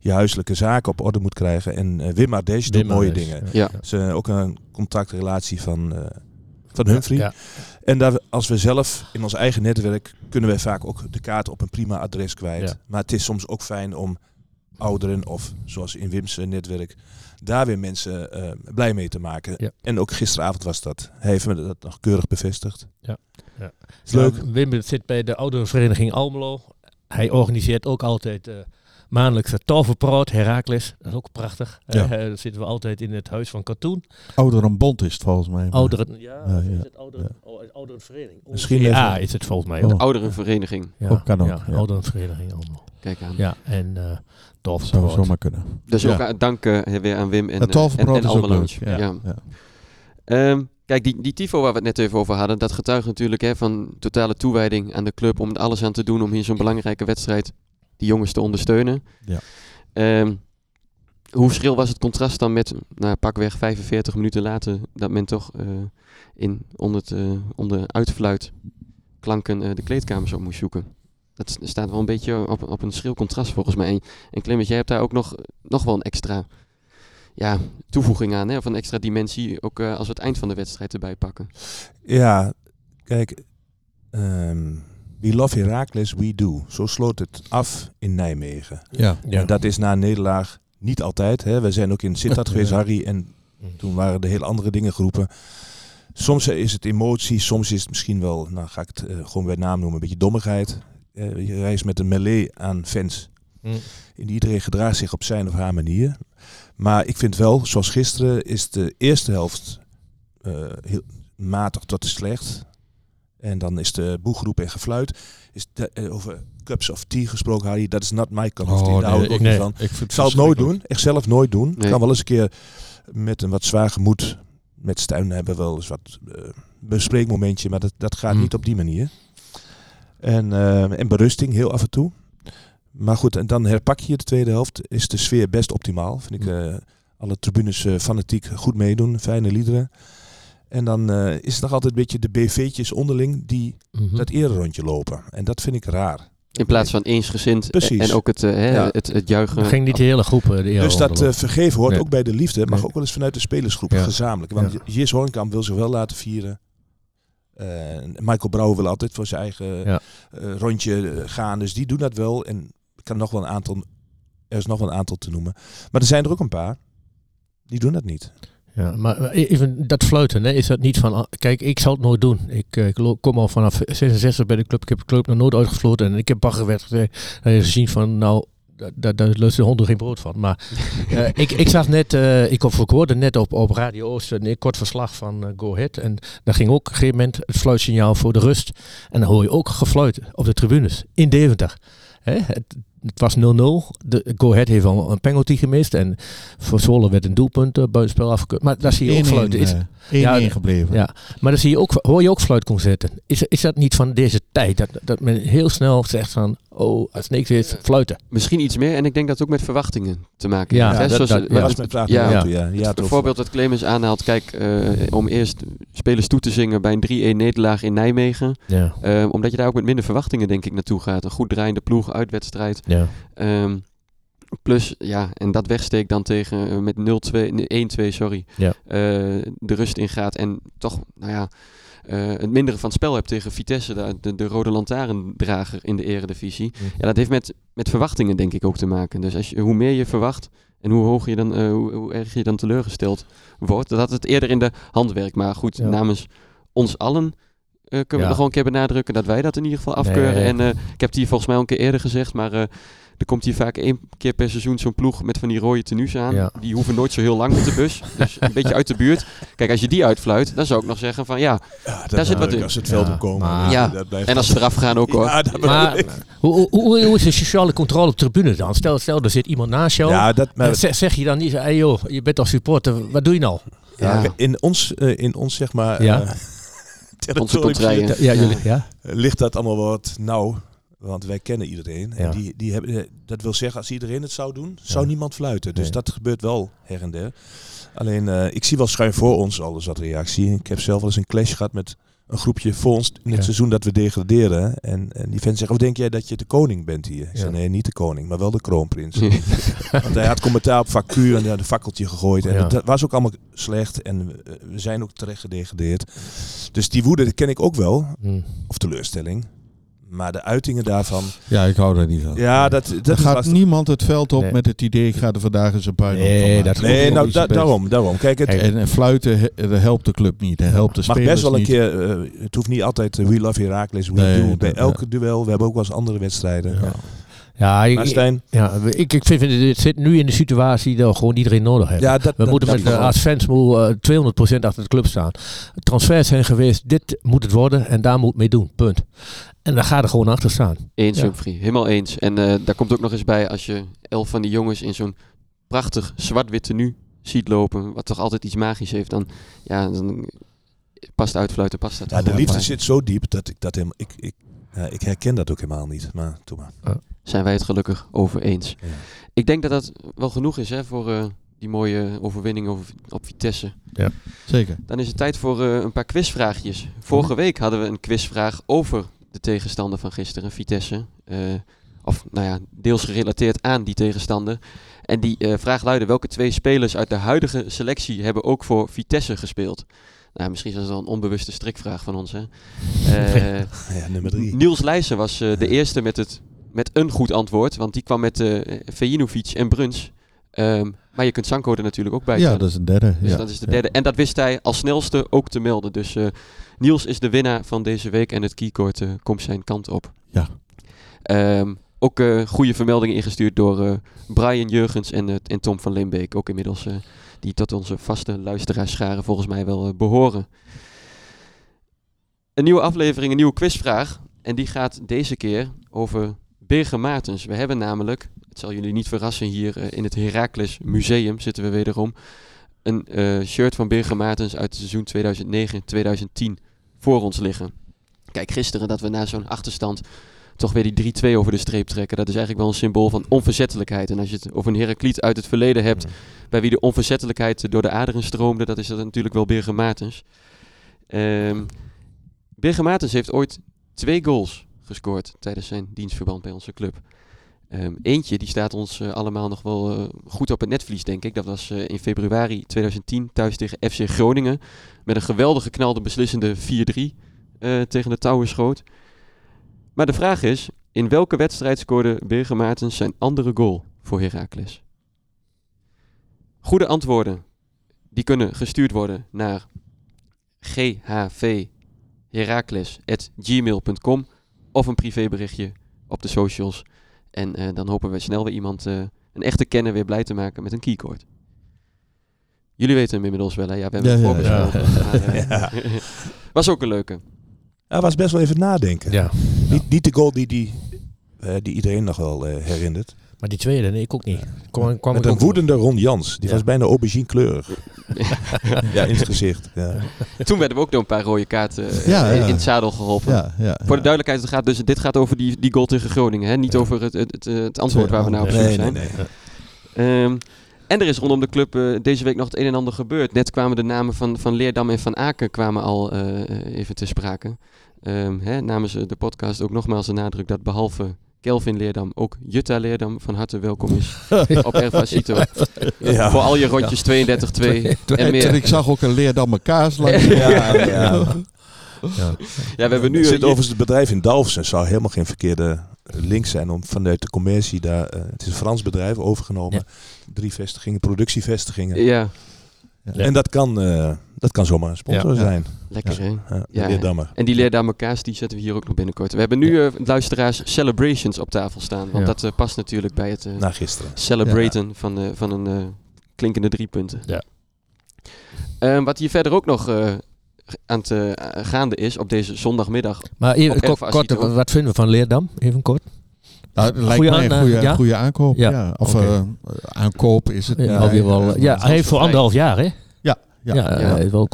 je huiselijke zaken op orde moet krijgen. En eh Wim Ardèche doet Wim mooie Ardèche, dingen. Ja. Is eh, ook een contactrelatie van, eh van Humphrey. Ja. En daar, als we zelf in ons eigen netwerk kunnen wij vaak ook de kaart op een prima adres kwijt. Ja. Maar het is soms ook fijn om ouderen of zoals in Wim's eh, netwerk daar weer mensen eh, blij mee te maken. Ja. En ook gisteravond was dat. Hij heeft me dat nog keurig bevestigd. Ja. Ja. Leuk. Ja, Wim zit bij de ouderenvereniging Almelo. Hij organiseert ook altijd eh maandelijks het Torvenproot, Herakles. Dat is ook prachtig. Ja. Eh, dan zitten we altijd in het huis van Katoen. Ouderenbond is het volgens mij. maar- Ouderen, ja, Ja, of ja, is het ouderen, oh, ouderenvereniging? Misschien ja, even- is het volgens mij. Oh. ook. ouderenvereniging. Ja, Oh, kan ook, Ja, ja. ouderenvereniging Almelo. Kijk aan. Ja, en eh Zou Torvenproot. zomaar kunnen. Dus Ja. ook aan- dank eh, weer aan Wim en, Het eh, en, en ook. Ja. Ehm, kijk, die, die tifo waar we het net even over hadden, dat getuigt natuurlijk hè, van totale toewijding aan de club om er alles aan te doen om hier zo'n belangrijke wedstrijd die jongens te ondersteunen. Ja. Ehm, hoe schril was het contrast dan met, nou, pakweg 45 minuten later, dat men toch eh, in, onder, het, eh, onder uitfluit klanken eh, de kleedkamers op moest zoeken? Dat staat wel een beetje op, op een schril contrast volgens mij. En, en jij hebt daar ook nog, nog wel een extra ja, toevoeging aan, hè? of een extra dimensie, ook als we het eind van de wedstrijd erbij pakken. Ja, kijk. ehm we love Heracles, we do. Zo sloot het af in Nijmegen. Ja. Ja. En dat is na een nederlaag niet altijd. Hè. We zijn ook in Sittard geweest, Ja. Harry. En toen waren er heel andere dingen geroepen. Soms is het emotie, soms is het misschien wel, nou ga ik het eh, gewoon bij naam noemen, een beetje dommigheid. Eh, je reist met een melee aan fans. Mm. En iedereen gedraagt zich op zijn of haar manier. Maar ik vind wel, zoals gisteren, is de eerste helft eh, heel matig tot slecht. En dan is de boegroep en gefluit. Is de, eh, over cups of tea gesproken, Harry. Dat is not my cup of tea. Oh, Daar hou ik ook nee, niet nee. van. Ik, zal het nooit doen. Echt zelf nooit doen. Nee. Ik kan wel eens een keer met een wat zwaar gemoed met Stuin hebben wel eens wat eh, bespreekmomentje, maar dat, dat gaat Hmm. niet op die manier. En, eh, en berusting heel af en toe. Maar goed, en dan herpak je de tweede helft. Is de sfeer best optimaal. Vind ik, Hmm. eh, alle tribunes eh, fanatiek goed meedoen, fijne liederen. En dan eh, is het nog altijd een beetje de BV'tjes onderling die Mhm. dat ererondje lopen. En dat vind ik raar. In plaats van eensgezind Precies. en ook het, eh, Ja. het, het juichen. Dan ging niet de hele groep eh, de eer Dus dat vergeven hoort Nee. ook bij de liefde, mag Nee. ook wel eens vanuit de spelersgroep Ja. gezamenlijk. Want Ja. Jis Hoornkamp wil zich wel laten vieren. Eh, Michael Brouwer wil altijd voor zijn eigen Ja. eh, rondje gaan, dus die doen dat wel. En ik kan nog wel een aantal, er is nog wel een aantal te noemen. Maar er zijn er ook een paar, die doen dat niet. Ja, maar eh, even dat fluiten, hè, is dat niet van... ah, Kijk, ik zal het nooit doen. Ik, eh, ik kom al vanaf 66 bij de club. Ik heb de club nog nooit uitgefloten. En ik heb baggerwet gezegd. Dat je gezien van, nou, daar- daar lust de honden geen brood van. Maar eh, ik, ik zag net, eh, ik, of, ik hoorde net op, op Radio Oost een kort verslag van Go Ahead. En daar ging ook op een gegeven moment het fluitsignaal voor de rust. En dan hoor je ook gefluit op de tribunes in Deventer. Hè, het, het was 0-0. De Go Ahead heeft al een penalty gemist. En voor Zwolle werd een doelpunt uh, buitenspel afgekeurd. Maar daar zie je ook 1-1, fluiten. Is, 1-1 Ja, gebleven. ja, maar dan zie je ook, hoor je ook fluitconcerten. Is, is dat niet van deze tijd? Dat, dat men heel snel zegt van, oh, als niks is, fluiten. Misschien iets meer. En ik denk dat het ook met verwachtingen te maken Ja, heeft. dat- dat- eh, ja. Dat mijn vraag. ja. jou toe, ja. Ja, het voorbeeld dat Clemens aanhaalt, kijk, eh, om eerst spelers toe te zingen bij een 3-1 nederlaag in Nijmegen. Ja, Eh, omdat je daar ook met minder verwachtingen, denk ik, naartoe gaat. Een goed draaiende ploeg, uitwedstrijd. ja. Ehm, plus, ja, en dat wegsteekt dan tegen eh, met 0-2, nee, 1-2, sorry. Ja. eh, de rust ingaat en toch, nou ja, eh, het mindere van het spel hebt tegen Vitesse, de, de, de rode lantaarndrager in de eredivisie. Ja, dat heeft met, met verwachtingen denk ik ook te maken. Dus als je, hoe meer je verwacht en hoe hoger je dan, eh, hoe, hoe erg je dan teleurgesteld wordt, dat het eerder in de hand werkt. Maar goed, Ja. namens ons allen eh, kunnen we nog wel een keer benadrukken dat wij dat in ieder geval afkeuren. Nee. En ik heb het hier volgens mij al een keer eerder gezegd, maar er komt hier vaak één keer per seizoen zo'n ploeg met van die rode tenues aan. Ja. Die hoeven nooit zo heel lang met de bus. Dus een beetje uit de buurt. Kijk, als je die uitfluit, dan zou ik nog zeggen van ja. Ja, dat Daar zit is wat leuk in. Als ze het veld Ja, opkomen. maar- Ja, dat blijft En als ze eraf gaan ook hoor. Maar hoe, hoe, hoe, hoe is de sociale controle op de tribune dan? Stel, stel er zit iemand naast jou. Ja, dat, maar zeg, zeg je dan niet, hey joh, je bent als supporter, wat doe je nou? ja, Ja. in, ons, eh, in ons, zeg maar, Ja. eh, Onze. Ja, jullie, ja? ligt dat allemaal wat nauw. Want wij kennen iedereen. Ja. En die, die hebben, eh, dat wil zeggen, als iedereen het zou doen, zou Ja. niemand fluiten. Dus Nee. dat gebeurt wel her en der. Alleen, eh, ik zie wel schuin voor ons alles wat reactie. Ik heb zelf wel eens een clash gehad met een groepje voor ons in het Ja. seizoen dat we degraderen. En, en die vent zegt, of denk jij dat je de koning bent hier? Ik nee, niet de koning, maar wel de kroonprins. Want hij had commentaar op vacuur en had een fakkeltje gegooid. En dat was ook allemaal slecht. En we, we zijn ook terecht gedegradeerd. Dus die woede ken ik ook wel. Hm. Of teleurstelling. Maar de uitingen daarvan... Ja, ik hou daar niet van. Ja, dat, dat er gaat lastig. niemand het veld op Nee. met het idee, ik ga er vandaag eens een puin Nee, op van maken. dat Nee, nou, da- daarom, daarom. Kijk, het En, en fluiten he- dat helpt de club niet. Dat helpt de mag spelers best wel een niet. keer... eh, het hoeft niet altijd eh, We Love Heracles. We Nee, do bij elke duel. We hebben ook wel eens andere wedstrijden. Ja. Ja, ik, Stijn... ja, ik, ik vind, het zit nu in de situatie dat gewoon iedereen nodig. Ja, dat, We dat- moeten dat met, eh, als fans moet, eh, 200% achter de club staan. Transfers zijn geweest, dit moet het worden en daar moet mee doen. Punt. En daar gaat er gewoon achter staan. Eens, Ja. Humphrey. Helemaal eens. En eh, daar komt ook nog eens bij als je elf van die jongens in zo'n prachtig zwart-wit tenue ziet lopen, wat toch altijd iets magisch heeft, dan, ja, dan past uitfluiten, past dat. Ja, de liefde zit zo diep dat ik dat helemaal... Ik, ik, ik herken dat ook helemaal niet. Maar doe maar. Zijn wij het gelukkig over eens. Ja. Ik denk dat dat wel genoeg is hè, voor eh, die mooie overwinning over, op Vitesse. Zeker. Dan is het tijd voor eh, een paar quizvraagjes. Vorige week hadden we een quizvraag over de tegenstander van gisteren, Vitesse. Eh, of nou ja, deels gerelateerd aan die tegenstander. En die vraag luidde: welke twee spelers uit de huidige selectie hebben ook voor Vitesse gespeeld? Nou, misschien is dat wel een onbewuste strikvraag van ons. Hè? Ja, nummer drie. Niels Leijsen was de eerste met, het, met een goed antwoord. Want die kwam met eh Vejinovic en Bruns. Ehm, maar je kunt Sanko er natuurlijk ook bij Ja, dat is een derde. Dus ja. dat is de Ja. derde. En dat wist hij als snelste ook te melden. Dus eh, Niels is de winnaar van deze week en het keycord eh, komt zijn kant op. Ja. Ehm, ook goede vermeldingen ingestuurd door Brian Jurgens en, en Tom van Limbeek. Ook inmiddels die tot onze vaste luisteraarscharen volgens mij wel eh, behoren. Een nieuwe aflevering, een nieuwe quizvraag. En die gaat deze keer over Birger Maartens. We hebben namelijk, het zal jullie niet verrassen, hier eh, in het Heracles Museum zitten we wederom. Een eh, shirt van Birger Maartens uit het seizoen 2009-2010 voor ons liggen. Kijk, gisteren dat we na zo'n achterstand toch weer die 3-2 over de streep trekken. Dat is eigenlijk wel een symbool van onverzettelijkheid. En als je het over een Herakliet uit het verleden hebt, bij wie de onverzettelijkheid door de aderen stroomde, dat is dat natuurlijk wel Birger Maartens. Ehm Birger Maartens heeft ooit twee goals gescoord tijdens zijn dienstverband bij onze club. Ehm, eentje, die staat ons eh, allemaal nog wel eh, goed op het netvlies, denk ik. Dat was eh, in februari 2010 thuis tegen FC Groningen. Met een geweldige knalde beslissende 4-3 eh, tegen de touwen schoot. Maar de vraag is, in welke wedstrijd scoorde Birger Maartens zijn andere goal voor Heracles? Goede antwoorden, die kunnen gestuurd worden naar ghvherakles.gmail.com of een privéberichtje op de socials. En eh, dan hopen we snel weer iemand, eh, een echte kenner, weer blij te maken met een keycord. Jullie weten hem inmiddels wel, hè? Ja, we hebben Ja, hem ja, voorbesproken. maar, eh, Was ook een leuke. Hij was best wel even nadenken. Ja. Niet, niet de goal die, die, die iedereen nog wel eh, herinnert. Maar die tweede, nee, ik ook niet. Kwam Met ik een woedende Ron Jans. Die Ja. was bijna aubergine kleurig. ja, in het gezicht. Ja. Toen werden we ook door een paar rode kaarten eh, Ja, ja. in het zadel geholpen. Ja, ja, Voor de duidelijkheid, het gaat dus, dit gaat over die, die goal tegen Groningen. Hè? Niet over het, het, het, eh, het antwoord waar we nou op zoek Nee, zijn. nee, nee. Ehm, en er is rondom de club eh, deze week nog het een en ander gebeurd. Net kwamen de namen van, van Leerdam en Van Aken kwamen al eh, even te sprake. Ehm, hè, namens de podcast ook nogmaals de nadruk dat behalve Kelvin Leerdam ook Jutta Leerdam van harte welkom is op Ervasito. Ja. Voor al je rondjes 32-2 en En meer. ik zag ook een leerdamme kaas langs. Ja, ja. Ja. Ja, we hebben nu... Er eh, zit overigens het bedrijf in Dalfsen. zou helemaal geen verkeerde link zijn om vanuit de commercie daar... eh, het is een Frans bedrijf, overgenomen. Drie vestigingen, productievestigingen. ja, En dat kan, eh, dat kan zomaar een sponsor Ja. zijn. lekker hè. Ja, Ja. ja. Leerdammer. En die Leerdammer kaas, die zetten we hier ook nog binnenkort. We hebben nu, eh, luisteraars, celebrations op tafel staan. Want Ja. dat eh, past natuurlijk bij het eh, Na gisteren. celebraten van, eh, van een eh, klinkende drie punten. Ja. Ehm, wat hier verder ook nog eh, aan het gaande is op deze zondagmiddag. Maar even kort, kort, wat vinden we van Leerdam? Even kort. Nou, het lijkt Goeie mij een goede, ja? goede aankoop. Ja. Ja. Of eh, aankoop is het. Ja, alweer wel, ja, hij heeft voor anderhalf jaar, hè? Ja, ja. Ja, Ja. eh, wel,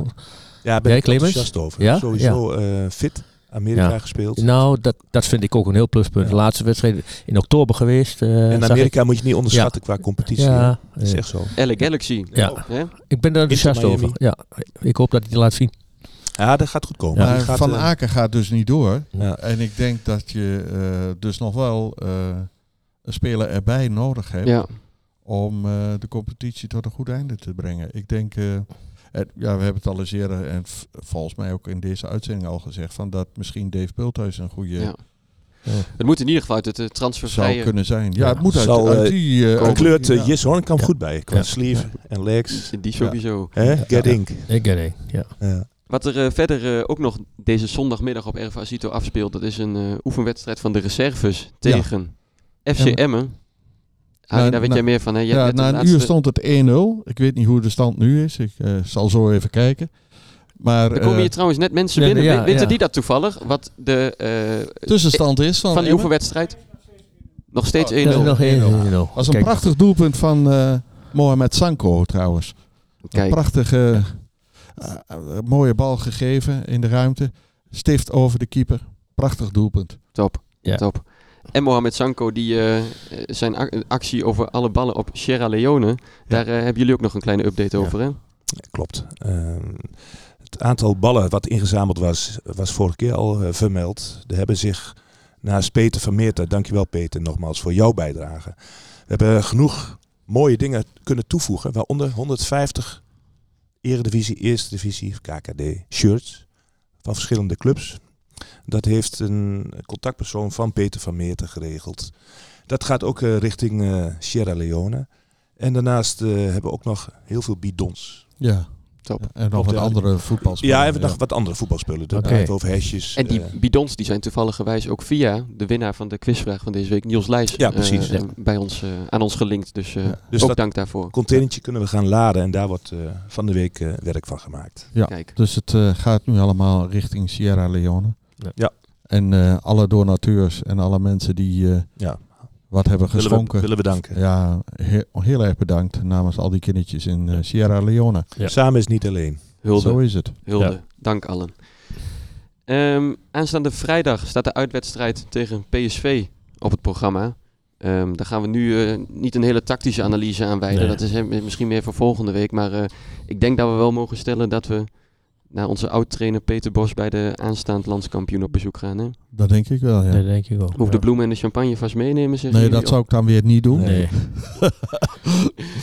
Ja, ben Jij, ik Clemens? enthousiast over. Ja? Sowieso eh, fit. Amerika Ja. gespeeld. nou, dat, dat vind ik ook een heel pluspunt. Ja. De laatste wedstrijd in oktober geweest. eh, en Amerika moet je niet onderschatten qua competitie. Ja, Dat is echt zo. LA Galaxy. Ja. Hè? ik ben er enthousiast over. Ja, ik hoop dat hij het laat zien. Ja, dat gaat goed komen. Maar Die gaat, Van eh, Aken gaat dus niet door. Ja. En ik denk dat je eh, dus nog wel eh, een speler erbij nodig hebt Ja. om eh, de competitie tot een goed einde te brengen. Ik denk, eh, het- ja, we hebben het al eens eerder en volgens mij ook in deze uitzending al gezegd, van dat misschien Dave Bulthuis een goede ja. Het moet in ieder geval uit het eh, zou kunnen zijn. Ja, Ja. het moet uit, Zal, uit die... eh, kleurt uh, Jis Hornkamp Ja. goed bij. Qua Ja. sleeve en legs. Die sowieso. Hè? Get ink. Ik ken het, ja. Ja. Wat er eh, verder eh, ook nog deze zondagmiddag op Erva Asito afspeelt, dat is een eh, oefenwedstrijd van de reserves tegen FC Ja. Emmen. Harry, Nou, daar weet nou, jij meer van, hè? Ja, na een laatste- uur stond het 1-0. Ik weet niet hoe de stand nu is. Ik eh, zal zo even kijken. Maar Er komen hier trouwens net mensen binnen. ja, Weten ja. die dat toevallig? Wat de eh, tussenstand is van, van die oefenwedstrijd? Nog steeds 1-0. Oh, Ja, nog één, 1-0. 1-0. was een Kijk, prachtig doelpunt van eh Mohamed Sanko trouwens. Een Kijk, prachtige, eh, eh, mooie bal gegeven in de ruimte. Stift over de keeper. Prachtig doelpunt. top. Ja. top. En Mohamed Sanko, die eh, zijn ac- actie over alle ballen op Sierra Leone. Daar hebben jullie ook nog een kleine update Ja. over, hè? Klopt. Ehm, het aantal ballen wat ingezameld was, was vorige keer al vermeld. Er hebben zich naast Peter van Meerter, dankjewel Peter nogmaals voor jouw bijdrage. We hebben genoeg mooie dingen kunnen toevoegen, waaronder 150 Eredivisie, Eerste Divisie, KKD shirts van verschillende clubs. Dat heeft een contactpersoon van Peter van Meerter geregeld. Dat gaat ook eh, richting eh, Sierra Leone. En daarnaast eh, hebben we ook nog heel veel bidons. Ja. Top. En nog wat andere voetbalspelers. Ja, en we nog wat andere voetbalspullen. Dat gaat over hesjes. En die eh, bidons die zijn toevallig gewijs ook via de winnaar van de quizvraag van deze week, Niels Leijs, Ja, precies. eh, bij ons, eh, aan ons gelinkt. Dus, eh, Ja. Dus ook dat- dank daarvoor. containertje kunnen we gaan laden en daar wordt eh, van de week werk van gemaakt. Ja. Kijk. Dus het eh, gaat nu allemaal richting Sierra Leone. Ja. Ja. En eh, alle donateurs en alle mensen die eh, Ja, wat hebben willen we, geschonken. willen we danken. Ja, he- heel erg bedankt namens al die kindertjes in eh, Sierra Leone. Ja. Samen is niet alleen. Hulde. Zo is het. Hulde. Ja. Dank allen. Ehm, aanstaande vrijdag staat de uitwedstrijd tegen PSV op het programma. Ehm, daar gaan we nu eh, niet een hele tactische analyse aan wijden. Nee. Dat is misschien meer voor volgende week. Maar eh, ik denk dat we wel mogen stellen dat we naar onze oud-trainer Peter Bos bij de aanstaand landskampioen op bezoek gaan. Hè? Dat denk ik wel, ja. Dat denk ik ook. Hoef ja. de bloemen en de champagne vast meenemen, zeg Nee, dat zou ik dan weer niet doen. Nee.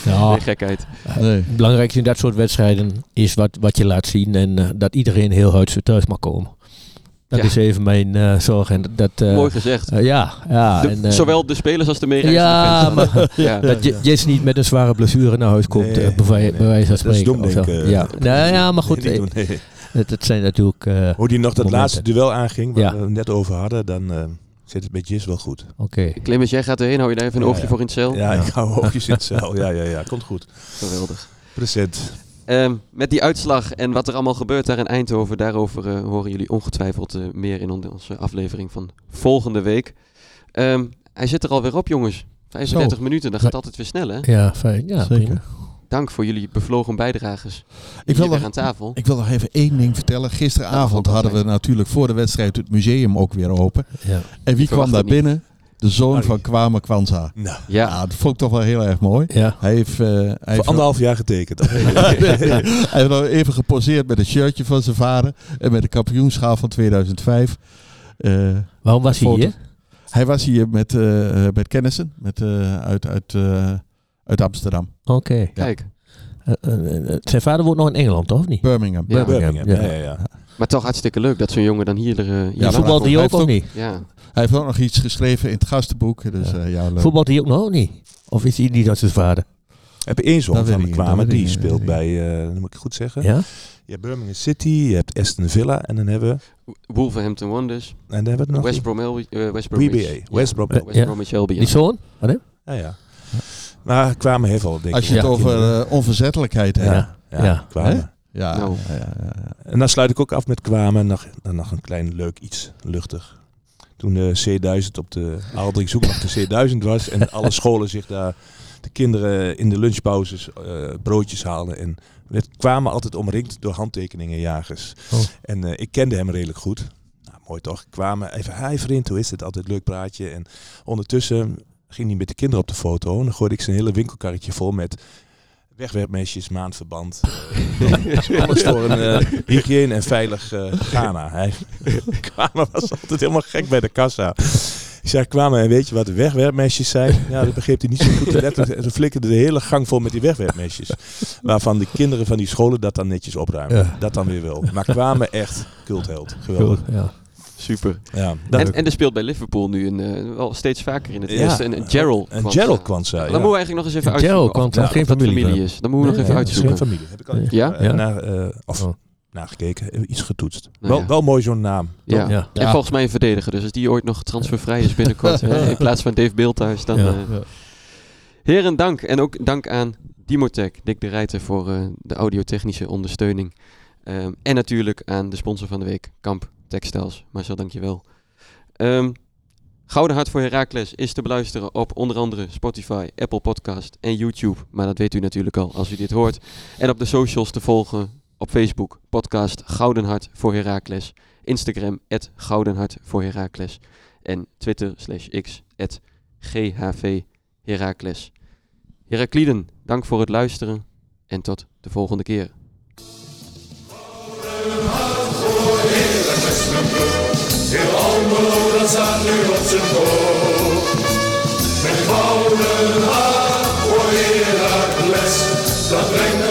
ja, Nee, gekheid. Nee. het belangrijkste in dat soort wedstrijden is wat, wat je laat zien en eh, dat iedereen heel huids thuis mag komen. Dat Ja. is even mijn eh, zorg. En dat, eh, Mooi gezegd. eh, ja, ja. De- en, eh, zowel de spelers als de meereizende Ja, maar dat je, niet met een zware blessure naar huis komt, Nee, bij, nee, bij wijze van dat is dom, ja. Nou, ja, maar goed, Nee, niet doen, nee. het, het zijn natuurlijk... eh, Hoe die nog dat Momenten. laatste duel aanging, waar Ja. we het net over hadden, dan eh, zit het met Jis wel goed. Oké. Clemens, jij gaat erheen. Hou je daar even een Ja, oogje ja. voor in het cel? Ja, ik hou oogjes in het cel. Ja, ja, ja, komt goed. Geweldig. Present. Ehm, met die uitslag en wat er allemaal gebeurt daar in Eindhoven, daarover eh, horen jullie ongetwijfeld eh, meer in on- onze aflevering van volgende week. Ehm, hij zit er alweer op, jongens. 35 minuten, dat gaat altijd weer snel, hè? Ja, fijn. Ja, Zeker. prima. Dank voor jullie bevlogen bijdrages. Ik wil nog- aan tafel. Ik wil nog even één ding vertellen. Gisteravond hadden we natuurlijk voor de wedstrijd het museum ook weer open. Ja. En wie kwam daar binnen? De zoon van Kwame Kwanza. Nou, Ja, Ja, dat vond ik toch wel heel erg mooi. Ja. Hij heeft, eh, hij voor heeft anderhalf jaar getekend. hij heeft nog even geposeerd met een shirtje van zijn vader. En met de kampioenschaal van 2005. Eh, Waarom was hij Foto. hier? hij was hier met, eh, met kennissen met, eh, uit, uit, eh, uit Amsterdam. Oké. kijk. Zijn vader woont nog in Engeland, toch? Of niet? Birmingham. Ja. Birmingham. ja. Ja, ja, ja. Maar toch hartstikke leuk dat zo'n jongen dan hier... Hier Ja, hij hij ook of ook- niet? Ja, Hij heeft ook nog iets geschreven in het gastenboek. Dus, ja. ja, leuk. Voetbalt hij ook nog niet? Of is hij niet als zijn vader? Heb je één zoon Dat van dat kwamen, die dat speelt ik bij, eh, dat moet ik goed zeggen. Ja? Je hebt Birmingham City, je hebt Aston Villa en dan hebben we, Wolverhampton Wonders. en dan hebben we het nog. West, Bromwell, eh, West Bromwich. WBA, West Brom- Ja, West Ja. Bromwich Albion. Die zoon? Wat, hè? Ja, ja. Maar kwamen heeft al, denk Als je het ja, over eh, onverzettelijkheid hebt. Ja. ja, ja. kwamen. Ja, Nou. ja, ja, ja, ja. En dan sluit ik ook af met kwamen. Nog, dan nog een klein leuk iets, luchtig. Toen de C1000 op de Aldrik zoek naar de C1000 was en alle scholen zich daar, de kinderen in de lunchpauzes eh, broodjes haalden. En we kwamen altijd omringd door handtekeningenjagers. Oh. En eh, ik kende hem redelijk goed. Nou, mooi toch? Kwamen even, hi vriend, hoe is het? Altijd leuk praatje. En ondertussen ging hij met de kinderen op de foto. En dan gooide ik zijn hele winkelkarretje vol met wegwerpmesjes, maandverband. eh, alles voor een eh, hygiëne en veilig eh Ghana. Hij kwamen was altijd helemaal gek bij de kassa. Ik zei, kwamen en weet je wat de wegwerpmesjes zijn? Ja, dat begreep hij niet zo goed. Letterlijk, en ze flikkerden de hele gang vol met die wegwerpmesjes. Waarvan de kinderen van die scholen dat dan netjes opruimen. Ja. Dat dan weer wel. Maar kwamen echt cultheld. Geweldig. Ja. Super. Ja, En, en er speelt bij Liverpool nu een, eh, wel steeds vaker in het Ja. eerste. Een, een Gerald. En. Gerald Kwanza, Dan ja. moeten we eigenlijk nog eens even Gerald uitzoeken. Kwanza, of geen dat familie is. Dan moeten we nog even is geen uitzoeken. familie. Heb ik al Ja? eh, Ja? Naar, eh, of, Oh. nagekeken. Iets getoetst. Nou wel, ja. wel mooi zo'n naam. Ja. Ja. En volgens mij een verdediger. Dus als die ooit nog transfervrij is binnenkort. in plaats van Dave Beeldhuis. Dan, Ja. eh, Heren, dank. En ook dank aan Dimotech, Dick de Rijter, voor eh, de audiotechnische ondersteuning. Ehm, en natuurlijk aan de sponsor van de week, Kamp Textiles. Marcel, dankjewel. Ehm Gouden Hart voor Herakles is te beluisteren op onder andere Spotify, Apple Podcast en YouTube. Maar dat weet u natuurlijk al als u dit hoort. En op de socials te volgen op Facebook, podcast Gouden Hart voor Herakles. Instagram, Gouden Hart voor Herakles. En Twitter slash X, GHV Herakles. Herakliden, dank voor het luisteren en tot de volgende keer. zijn. Heel Almelo, dat staat nu op zijn kop. Met gouden haar voor Herakles, dat brengt